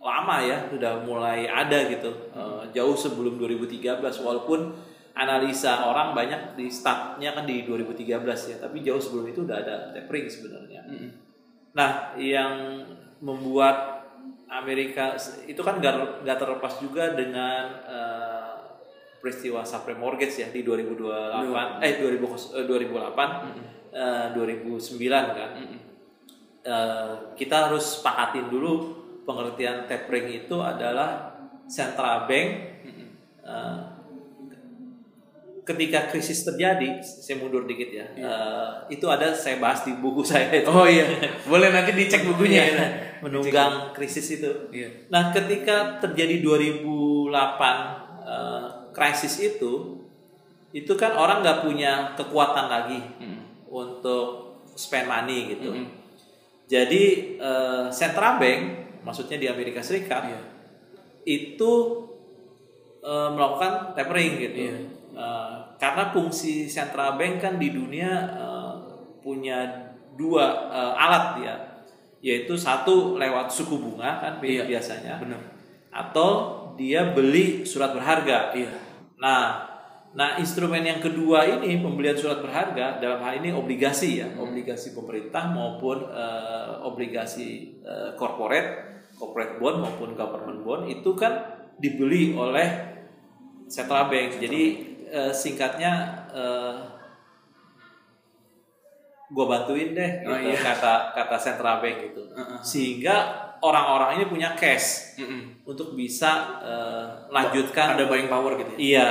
B: lama ya, sudah mulai ada gitu. Eh, jauh sebelum 2013 walaupun analisa orang banyak di startnya kan di 2013 ya, tapi jauh sebelum itu udah ada tapering sebenarnya. Nah, yang membuat Amerika itu kan nggak nggak terlepas juga dengan eh, peristiwa subprime mortgage ya di 2028 eh 2000 eh, 2008 eh, 2009 kan. Eh, kita harus sepakatin dulu pengertian tapering itu adalah central bank eh, ketika krisis terjadi, saya mundur dikit ya. eh, itu ada saya bahas di buku saya itu.
A: Oh iya, boleh nanti dicek bukunya.
B: Iya, menunggang krisis itu.
A: Iya.
B: Nah, ketika terjadi 2008 eh, krisis itu, itu kan orang nggak punya kekuatan lagi untuk spend money gitu. Jadi eh, central bank, maksudnya di Amerika Serikat,
A: Iya.
B: itu eh, melakukan tapering gitu. Eh, karena fungsi central bank kan di dunia eh, punya dua eh, alat dia, yaitu satu lewat suku bunga kan
A: Iya.
B: biasanya,
A: Benar.
B: atau dia beli surat berharga.
A: Iya.
B: Nah, nah instrumen yang kedua ini pembelian surat berharga dalam hal ini obligasi ya, obligasi pemerintah maupun eh, obligasi eh, corporate, corporate bond maupun government bond itu kan dibeli oleh central bank. Jadi eh, singkatnya eh, gua bantuin deh
A: Oh,
B: gitu,
A: iya.
B: kata kata central bank gitu.
A: Heeh.
B: Sehingga orang-orang ini punya cash
A: Mm-mm.
B: untuk bisa eh, lanjutkan
A: Ada buying power gitu ya.
B: Iya,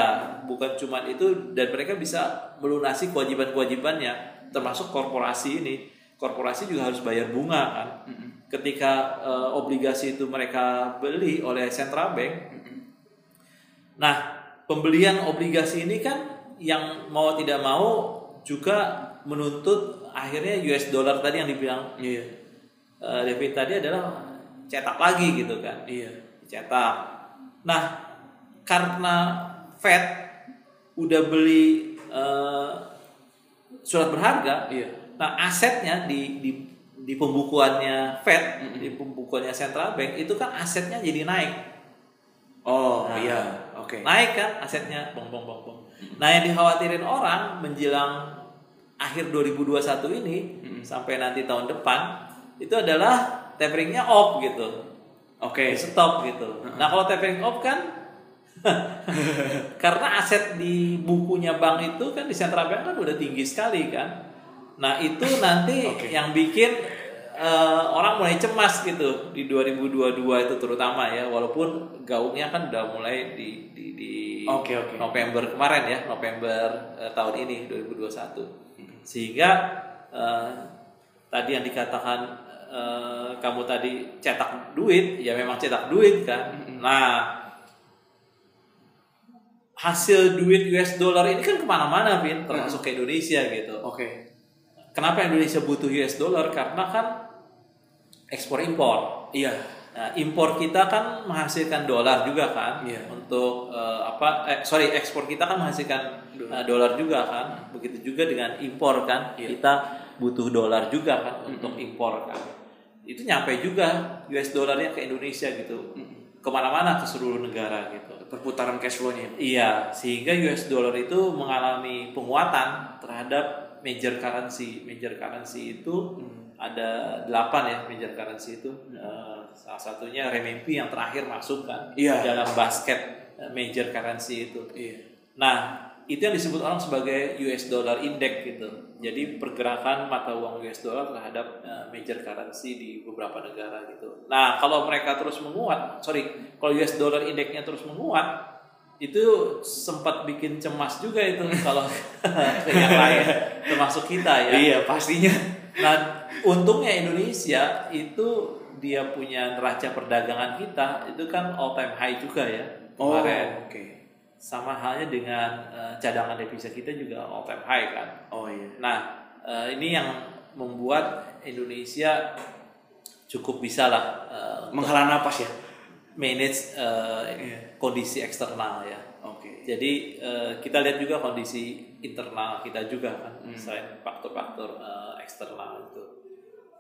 B: bukan cuma itu dan mereka bisa melunasi kewajiban-kewajibannya termasuk korporasi ini. Korporasi juga harus bayar bunga kan. Ketika eh, obligasi itu mereka beli oleh central bank. Nah, pembelian obligasi ini kan yang mau tidak mau juga menuntut akhirnya US dollar tadi yang dibilang
A: Iya.
B: eh, David tadi adalah cetak lagi gitu kan
A: Iya.
B: cetak. Nah, karena Fed udah beli eh, surat berharga,
A: Iya.
B: nah asetnya di di di pembukuannya Fed, di pembukuannya Central Bank itu kan asetnya jadi naik.
A: Oh
B: Nah,
A: iya. Oke.
B: Naik kan asetnya, bong bong bong bong. Nah, yang dikhawatirin orang menjelang akhir 2021 ini sampai nanti tahun depan itu adalah taperingnya off gitu.
A: Oke.
B: stop gitu. Nah kalau tapering off kan karena aset di bukunya bank itu kan di central bank kan udah tinggi sekali kan. Nah itu nanti
A: Oke.
B: yang bikin eh, orang mulai cemas gitu di 2022 itu terutama ya walaupun gaungnya kan udah mulai di di, di
A: Oke, oke.
B: November kemarin ya November eh, tahun ini 2021 sehingga eh, tadi yang dikatakan eh, kamu tadi cetak duit ya memang cetak duit kan. Nah hasil duit US dollar ini kan ke mana-mana Vin termasuk ke Indonesia gitu.
A: Oke.
B: kenapa Indonesia butuh US dollar? Karena kan ekspor impor.
A: Iya.
B: Nah, impor kita kan menghasilkan dolar juga kan.
A: Iya.
B: untuk eh, apa eh, sorry ekspor kita kan menghasilkan dolar. juga kan. Begitu juga dengan impor kan.
A: Iya.
B: kita butuh dolar juga kan untuk impor kan itu nyampe juga US dolarnya ke Indonesia gitu ke mana-mana ke seluruh negara gitu
A: Perputaran cash flow-nya.
B: Iya, sehingga US dollar itu mengalami penguatan terhadap major currency. Major currency itu ada delapan ya major currency itu. Eh, salah satunya renminbi yang terakhir masuk kan
A: Iya.
B: dalam basket eh, major currency itu.
A: Iya.
B: Nah, itu yang disebut orang sebagai US dollar index gitu. Jadi pergerakan mata uang US dollar terhadap eh, major currency di beberapa negara gitu. Nah, kalau mereka terus menguat, sorry, kalau US dollar indexnya terus menguat, itu sempat bikin cemas juga itu kalau ke yang lain, termasuk kita ya.
A: Iya pastinya.
B: Nah, untungnya Indonesia itu dia punya neraca perdagangan kita itu kan all time high juga ya
A: Oh
B: kemarin
A: oke.
B: Sama halnya dengan eh, cadangan devisa kita juga all time high kan.
A: Oh iya.
B: Nah, eh, ini yang membuat Indonesia cukup bisa lah eh,
A: Menghela napas ya.
B: manage eh,
A: Iya.
B: kondisi eksternal ya.
A: Oke.
B: Jadi eh, kita lihat juga kondisi internal kita juga kan,
A: Hmm.
B: selain faktor-faktor eh, eksternal itu.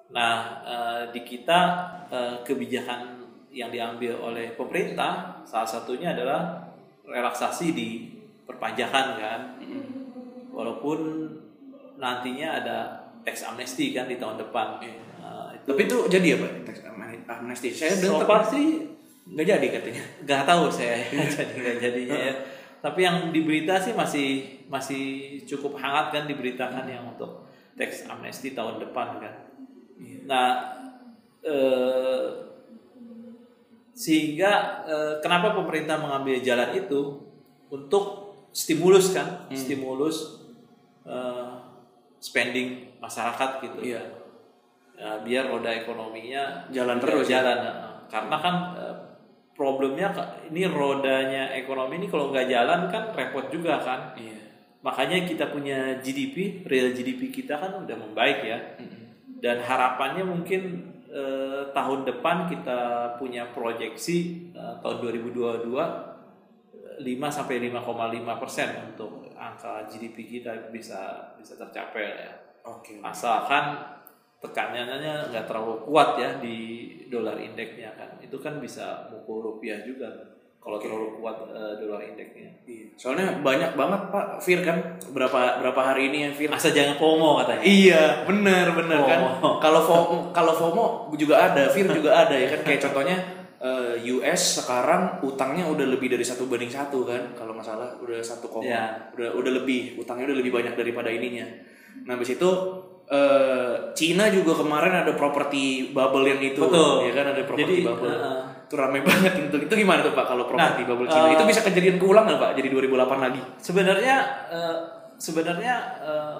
B: Nah, eh, di kita eh, kebijakan yang diambil oleh pemerintah salah satunya adalah relaksasi di perpajakan kan. Walaupun nantinya ada tax amnesty kan di tahun depan. Nah, itu
A: Tapi itu jadi ya Pak? Tax amnesty. Saya
B: so
A: dengar
B: far sih
A: nggak jadi katanya.
B: nggak tahu saya jadi nggak jadinya ya. Tapi yang di berita sih masih masih cukup hangat kan diberitakan yang untuk tax amnesty tahun depan kan. Nah, eh, sehingga eh, kenapa pemerintah mengambil jalan itu untuk stimulus kan, stimulus eh, spending masyarakat gitu.
A: Iya.
B: Ya, biar roda ekonominya
A: Jalan terus ya?
B: jalan. Nah, Karena kan eh, problemnya ini rodanya ekonomi ini kalau nggak jalan kan repot juga kan.
A: Iya.
B: Makanya kita punya GDP, real GDP kita kan udah membaik ya. Dan harapannya mungkin eh, tahun depan kita punya proyeksi eh, tahun 2022 eh, 5 sampai 5,5 persen untuk angka GDP kita bisa bisa tercapai ya.
A: Oke.
B: Asalkan tekanannya nggak terlalu kuat ya di dolar indeksnya kan. Itu kan bisa mukul rupiah juga kalau terlalu kuat eh, dolar indeksnya.
A: Iya. Soalnya banyak banget Pak Fir kan berapa berapa hari ini yang Fir
B: Asal jangan FOMO katanya.
A: Iya, bener bener kan. Kalau FOMO, kalau FOMO juga ada, Fir juga ada ya kan. Kayak contohnya eh, US sekarang utangnya udah lebih dari satu banding satu kan, kalau nggak salah udah satu koma,
B: Iya.
A: udah udah lebih utangnya udah lebih banyak daripada ininya. Nah, habis itu eh, Cina juga kemarin ada properti bubble yang itu,
B: Betul.
A: ya kan ada properti bubble.
B: eh,
A: itu rame banget itu. Itu gimana tuh Pak kalau properti
B: Nah,
A: bubble Cina?
B: eh,
A: itu bisa kejadian keulang nggak Pak? Jadi 2008 lagi?
B: Sebenarnya eh, sebenarnya eh,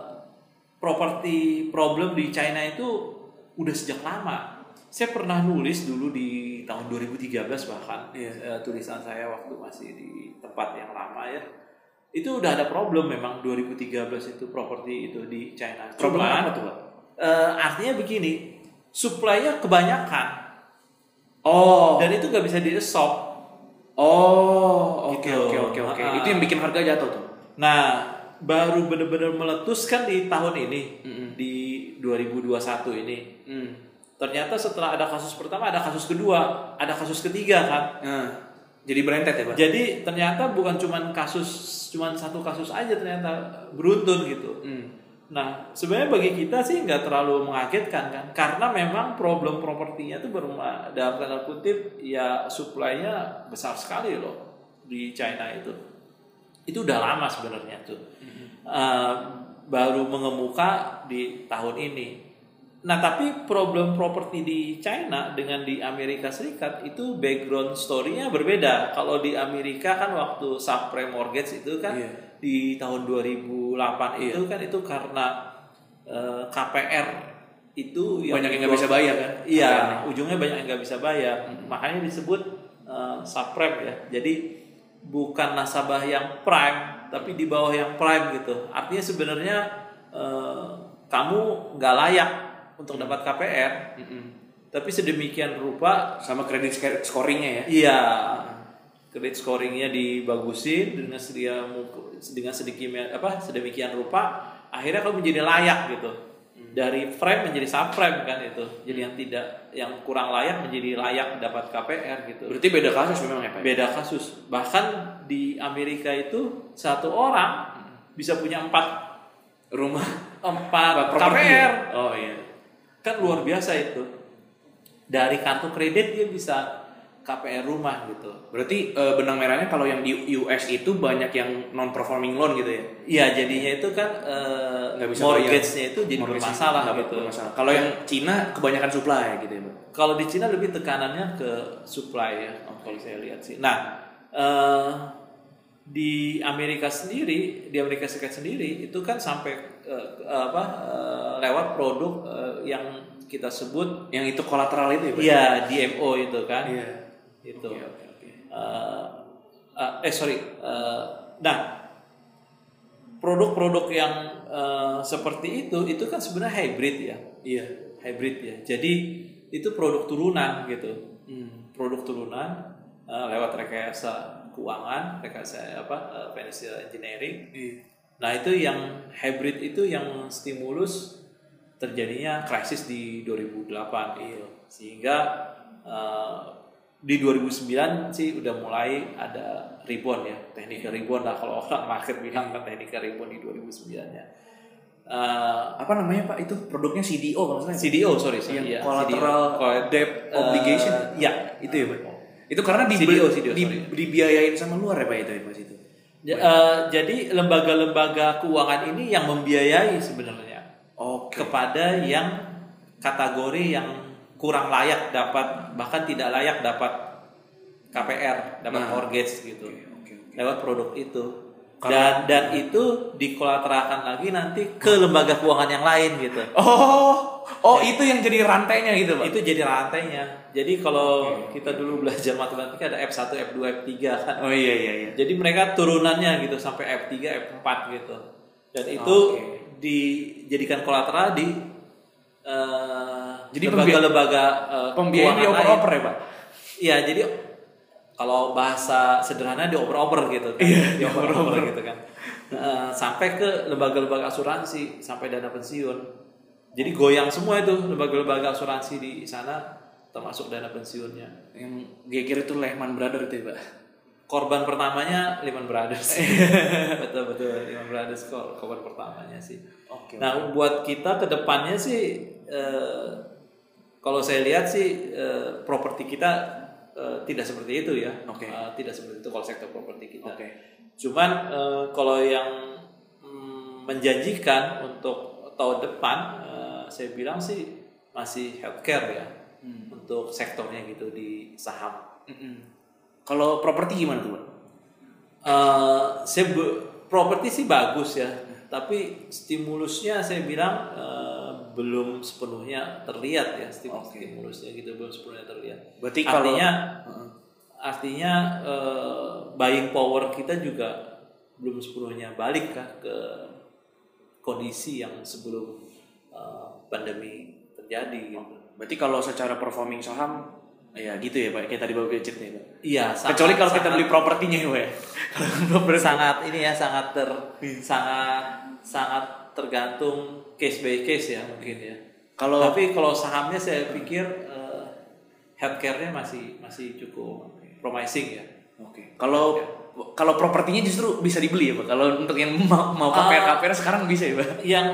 B: properti problem di China itu udah sejak lama. Saya pernah nulis dulu di tahun 2013 bahkan
A: Iya.
B: eh, tulisan saya waktu masih di tempat yang lama ya. Itu udah ada problem memang 2013 itu properti itu di China.
A: Problem
B: Cuman,
A: apa tuh Pak?
B: eh, artinya begini, supply-nya kebanyakan
A: Oh,
B: dan itu nggak bisa di-stop.
A: Oh, oke
B: Gitu.
A: oke oke oke.
B: Ah.
A: Itu yang bikin harga jatuh tuh.
B: Nah, baru benar-benar meletus kan di tahun ini
A: Mm-mm.
B: di 2021 ini.
A: Hmm.
B: Ternyata setelah ada kasus pertama, ada kasus kedua, ada kasus ketiga kan.
A: Nah, jadi berentet ya, Pak?
B: Jadi ternyata bukan cuman kasus, cuman satu kasus aja ternyata beruntun gitu.
A: Hmm.
B: Nah, sebenarnya bagi kita sih nggak terlalu mengagetkan kan, karena memang problem propertinya itu berma dalam tanda kutip ya supply-nya besar sekali loh di China itu. Itu udah lama sebenarnya tuh, Eh, baru mengemuka di tahun ini. Nah, tapi problem properti di China dengan di Amerika Serikat itu background story-nya berbeda. Kalau di Amerika kan waktu subprime mortgage itu kan
A: Iya.
B: Di tahun 2008 itu kan itu karena eh, KPR itu
A: Banyak yang nggak bisa bayar kan?
B: Iya, ujungnya banyak yang nggak bisa bayar. Makanya disebut eh, subprime ya. Jadi bukan nasabah yang prime, tapi di bawah yang prime gitu. Artinya sebenarnya eh, kamu nggak layak untuk dapat KPR,
A: Mm-mm.
B: tapi sedemikian rupa
A: Sama kredit sc- scoringnya ya?
B: Iya. Kredit scoringnya dibagusin dengan sedia dengan sedemikian apa sedemikian rupa akhirnya kamu menjadi layak gitu. Dari prime menjadi subprime kan itu. Jadi yang tidak yang kurang layak menjadi layak dapat KPR gitu.
A: Berarti beda kasus memang ya, Pak?
B: Beda kasus. Bahkan di Amerika itu satu orang bisa punya empat
A: Rumah
B: empat
A: properti
B: KPR.
A: Oh iya.
B: Kan luar biasa itu. Dari kartu kredit dia bisa KPR rumah gitu.
A: Berarti eh, benang merahnya kalau yang di US itu banyak yang non performing loan gitu ya?
B: Iya jadinya itu kan eh,
A: Nggak bisa
B: mortgage-nya itu jadi
A: Mortgage
B: bermasalah gitu.
A: bermasalah. Kalau yang Cina kebanyakan supply gitu ya?
B: Kalau di Cina lebih tekanannya ke supply ya, kalau saya lihat sih. Nah eh, di Amerika sendiri, di Amerika Serikat sendiri itu kan sampai eh, apa eh, lewat produk eh, yang kita sebut
A: Yang itu kolateral itu ya, Pak?
B: ya DMO itu kan.
A: Iya.
B: Itu.
A: Oke, oke, oke.
B: Eh, eh, eh sorry. Eh, nah produk-produk yang eh, seperti itu itu kan sebenarnya hybrid ya.
A: Iya.
B: hybrid ya. Jadi itu produk turunan gitu.
A: Hmm.
B: Produk turunan eh, lewat rekayasa keuangan, rekayasa apa eh, financial engineering.
A: Iya.
B: Nah itu yang hybrid itu yang stimulus terjadinya krisis di 2008 gitu. Sehingga eh, di 2009 sih udah mulai ada ribbon ya teknik ribbon lah kalau orang market bilang kan teknik ribbon di 2009 ya Eh,
A: Apa namanya Pak? Itu produknya CDO salah.
B: CDO sorry sorry
A: Yang
B: ya,
A: collateral
B: CDO.
A: Debt
B: Eh,
A: obligation.
B: ya
A: Itu ya Pak. Itu karena di,
B: CDO, CDO,
A: di-
B: sorry.
A: dibiayain sama luar ya Pak itu ya Pak itu.
B: Ja- eh, jadi lembaga-lembaga keuangan ini yang membiayai sebenarnya
A: Oke.
B: kepada yang kategori yang kurang layak dapat bahkan tidak layak dapat KPR, dapat
A: Nah.
B: mortgage gitu.
A: Oke, oke.
B: Lewat produk itu.
A: Karena-
B: Dan dan itu dikolateralkan lagi nanti ke lembaga keuangan yang lain gitu.
A: Oh, oh itu yang jadi rantainya gitu Pak.
B: Itu jadi rantainya. Jadi kalau kita dulu belajar matematika ada F1, F2, F3 kan.
A: Oh iya iya iya.
B: Jadi mereka turunannya gitu sampai F3, F4 gitu. Dan itu
A: Oke.
B: dijadikan kolateral di eh,
A: Jadi
B: lembaga-lembaga eh,
A: Pembiayaan
B: keuangan
A: dioper-oper ya Pak.
B: Iya, jadi kalau bahasa sederhana dioper-oper gitu kan.
A: Iya,
B: dioper-oper gitu kan. Eh, sampai ke lembaga-lembaga asuransi, sampai dana pensiun. Jadi goyang semua itu lembaga-lembaga asuransi di sana termasuk dana pensiunnya.
A: Yang geger itu Lehman Brothers itu ya Pak.
B: korban pertamanya Lehman Brothers. betul betul Lehman Brothers kor- korban pertamanya sih.
A: Oke.
B: Nah buat kita ke depannya sih eh, kalau saya lihat sih eh, properti kita eh, tidak seperti itu ya.
A: Oke.
B: Eh, tidak seperti itu kalau sektor properti kita.
A: Oke.
B: Cuman eh, kalau yang mm, menjanjikan untuk tahun depan eh, saya bilang sih masih healthcare ya
A: Hmm.
B: untuk sektornya gitu di saham.
A: Mm-mm. Kalau properti gimana tuh?
B: Eh, saya properti sih bagus ya, tapi stimulusnya saya bilang eh, belum sepenuhnya terlihat ya stimulus
A: Oke.
B: stimulusnya gitu belum sepenuhnya terlihat.
A: Berarti kalau
B: artinya
A: Heeh.
B: artinya eh, buying power kita juga belum sepenuhnya balik kah ke kondisi yang sebelum eh, pandemi terjadi gitu.
A: Berarti kalau secara performing saham ya gitu ya Pak, kayak tadi Bapak cerita ya Pak.
B: Iya, sangat-
A: Kecuali kalau kita
B: sangat-
A: beli propertinya ya Pak. Kalau
B: sangat ini ya sangat ter sangat sangat tergantung case by case ya mungkin ya.
A: Kalau
B: Tapi kalau sahamnya saya pikir eh, healthcare-nya masih masih cukup promising ya.
A: Oke. Kalau kalau propertinya justru bisa dibeli ya Pak. Kalau untuk yang mau mau KPR KPR sekarang bisa ya Pak.
B: Yang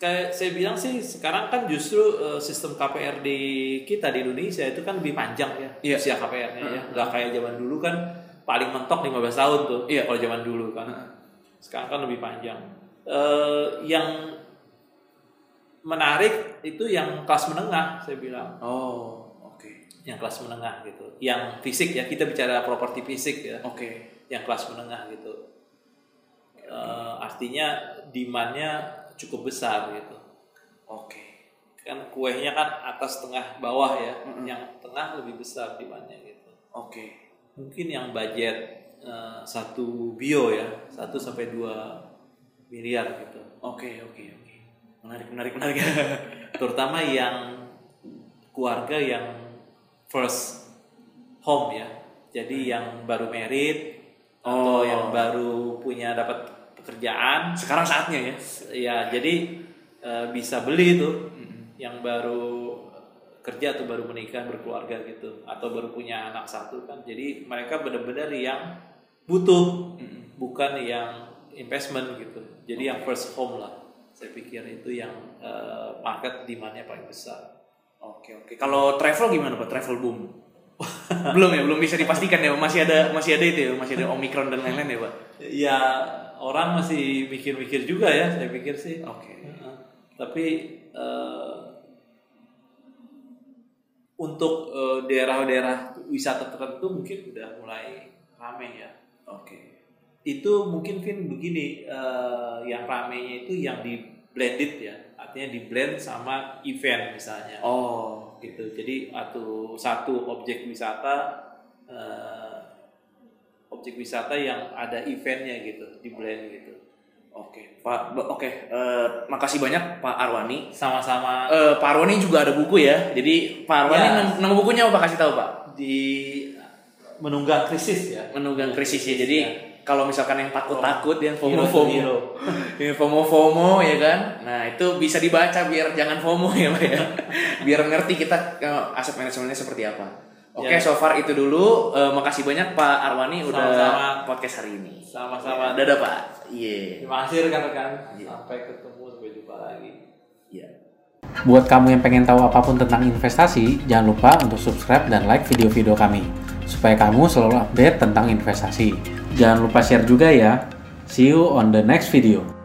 B: kayak saya bilang sih sekarang kan justru eh, sistem KPR di kita di Indonesia itu kan lebih panjang ya
A: Iya.
B: usia KPR-nya ya. Nggak kayak zaman dulu kan paling mentok 15 tahun tuh.
A: Iya.
B: Kalau zaman dulu kan. Sekarang kan lebih panjang. Eh, yang menarik itu yang kelas menengah saya bilang
A: Oh, oke.
B: yang kelas menengah gitu yang fisik ya kita bicara properti fisik ya
A: Oke.
B: yang kelas menengah gitu Eh, artinya demandnya cukup besar gitu
A: Oke.
B: kan kuenya kan atas tengah bawah ya yang tengah lebih besar demandnya gitu
A: Oke.
B: mungkin yang budget eh, satu bio ya satu sampai dua miliar gitu.
A: Oke, oke, oke. Menarik, menarik, menarik.
B: terutama yang keluarga yang first home ya. Jadi yang baru merit
A: Oh.
B: atau yang baru punya dapat pekerjaan.
A: Sekarang saatnya ya.
B: ya jadi eh, bisa beli tuh yang baru kerja atau baru menikah berkeluarga gitu. Atau baru punya anak satu kan. Jadi mereka benar-benar yang butuh. Bukan yang investment gitu jadi yang first home lah saya pikir itu yang eh, market demandnya paling besar
A: Oke, oke. Kalau travel gimana Pak? Travel boom. belum ya, belum bisa dipastikan ya. Masih ada masih ada itu ya, masih ada Omicron dan lain-lain ya, Pak.
B: ya orang masih mikir-mikir juga ya saya pikir sih
A: Oke.
B: Heeh. tapi eh, untuk eh, daerah-daerah wisata tertentu mungkin udah mulai rame ya
A: Oke.
B: Itu mungkin Vin begini eh, yang ramenya itu yang di blended ya artinya di blend sama event misalnya
A: Oh,
B: gitu jadi atau satu objek wisata eh, objek wisata yang ada eventnya gitu di blend gitu
A: oke. Pak, oke. Eh, makasih banyak Pak Arwani.
B: sama-sama
A: Eh, Pak Arwani juga ada buku ya. Jadi Pak Arwani
B: Ya.
A: nam- nama bukunya apa kasih tahu Pak?
B: di menunggang krisis ya
A: Menunggang krisis ya. Jadi kalau misalkan yang takut-takut yang
B: Hero to
A: FOMO-FOMO,
B: hero.
A: yang FOMO-FOMO ya kan. Nah itu bisa dibaca biar jangan FOMO ya Pak ya. biar ngerti kita eh, aset manajemennya seperti apa. Oke,
B: Ya.
A: so far itu dulu. Eh, makasih banyak Pak Arwani udah
B: Sama-sama.
A: podcast hari ini.
B: Sama-sama.
A: Dadah Pak. Iya.
B: Terima kasih rekan-rekan.
A: Iya.
B: Sampai ketemu,
C: Buat kamu yang pengen tahu apa pun tentang investasi, jangan lupa untuk subscribe dan like video-video kami, supaya kamu selalu update tentang investasi. Jangan lupa share juga ya. See you on the next video.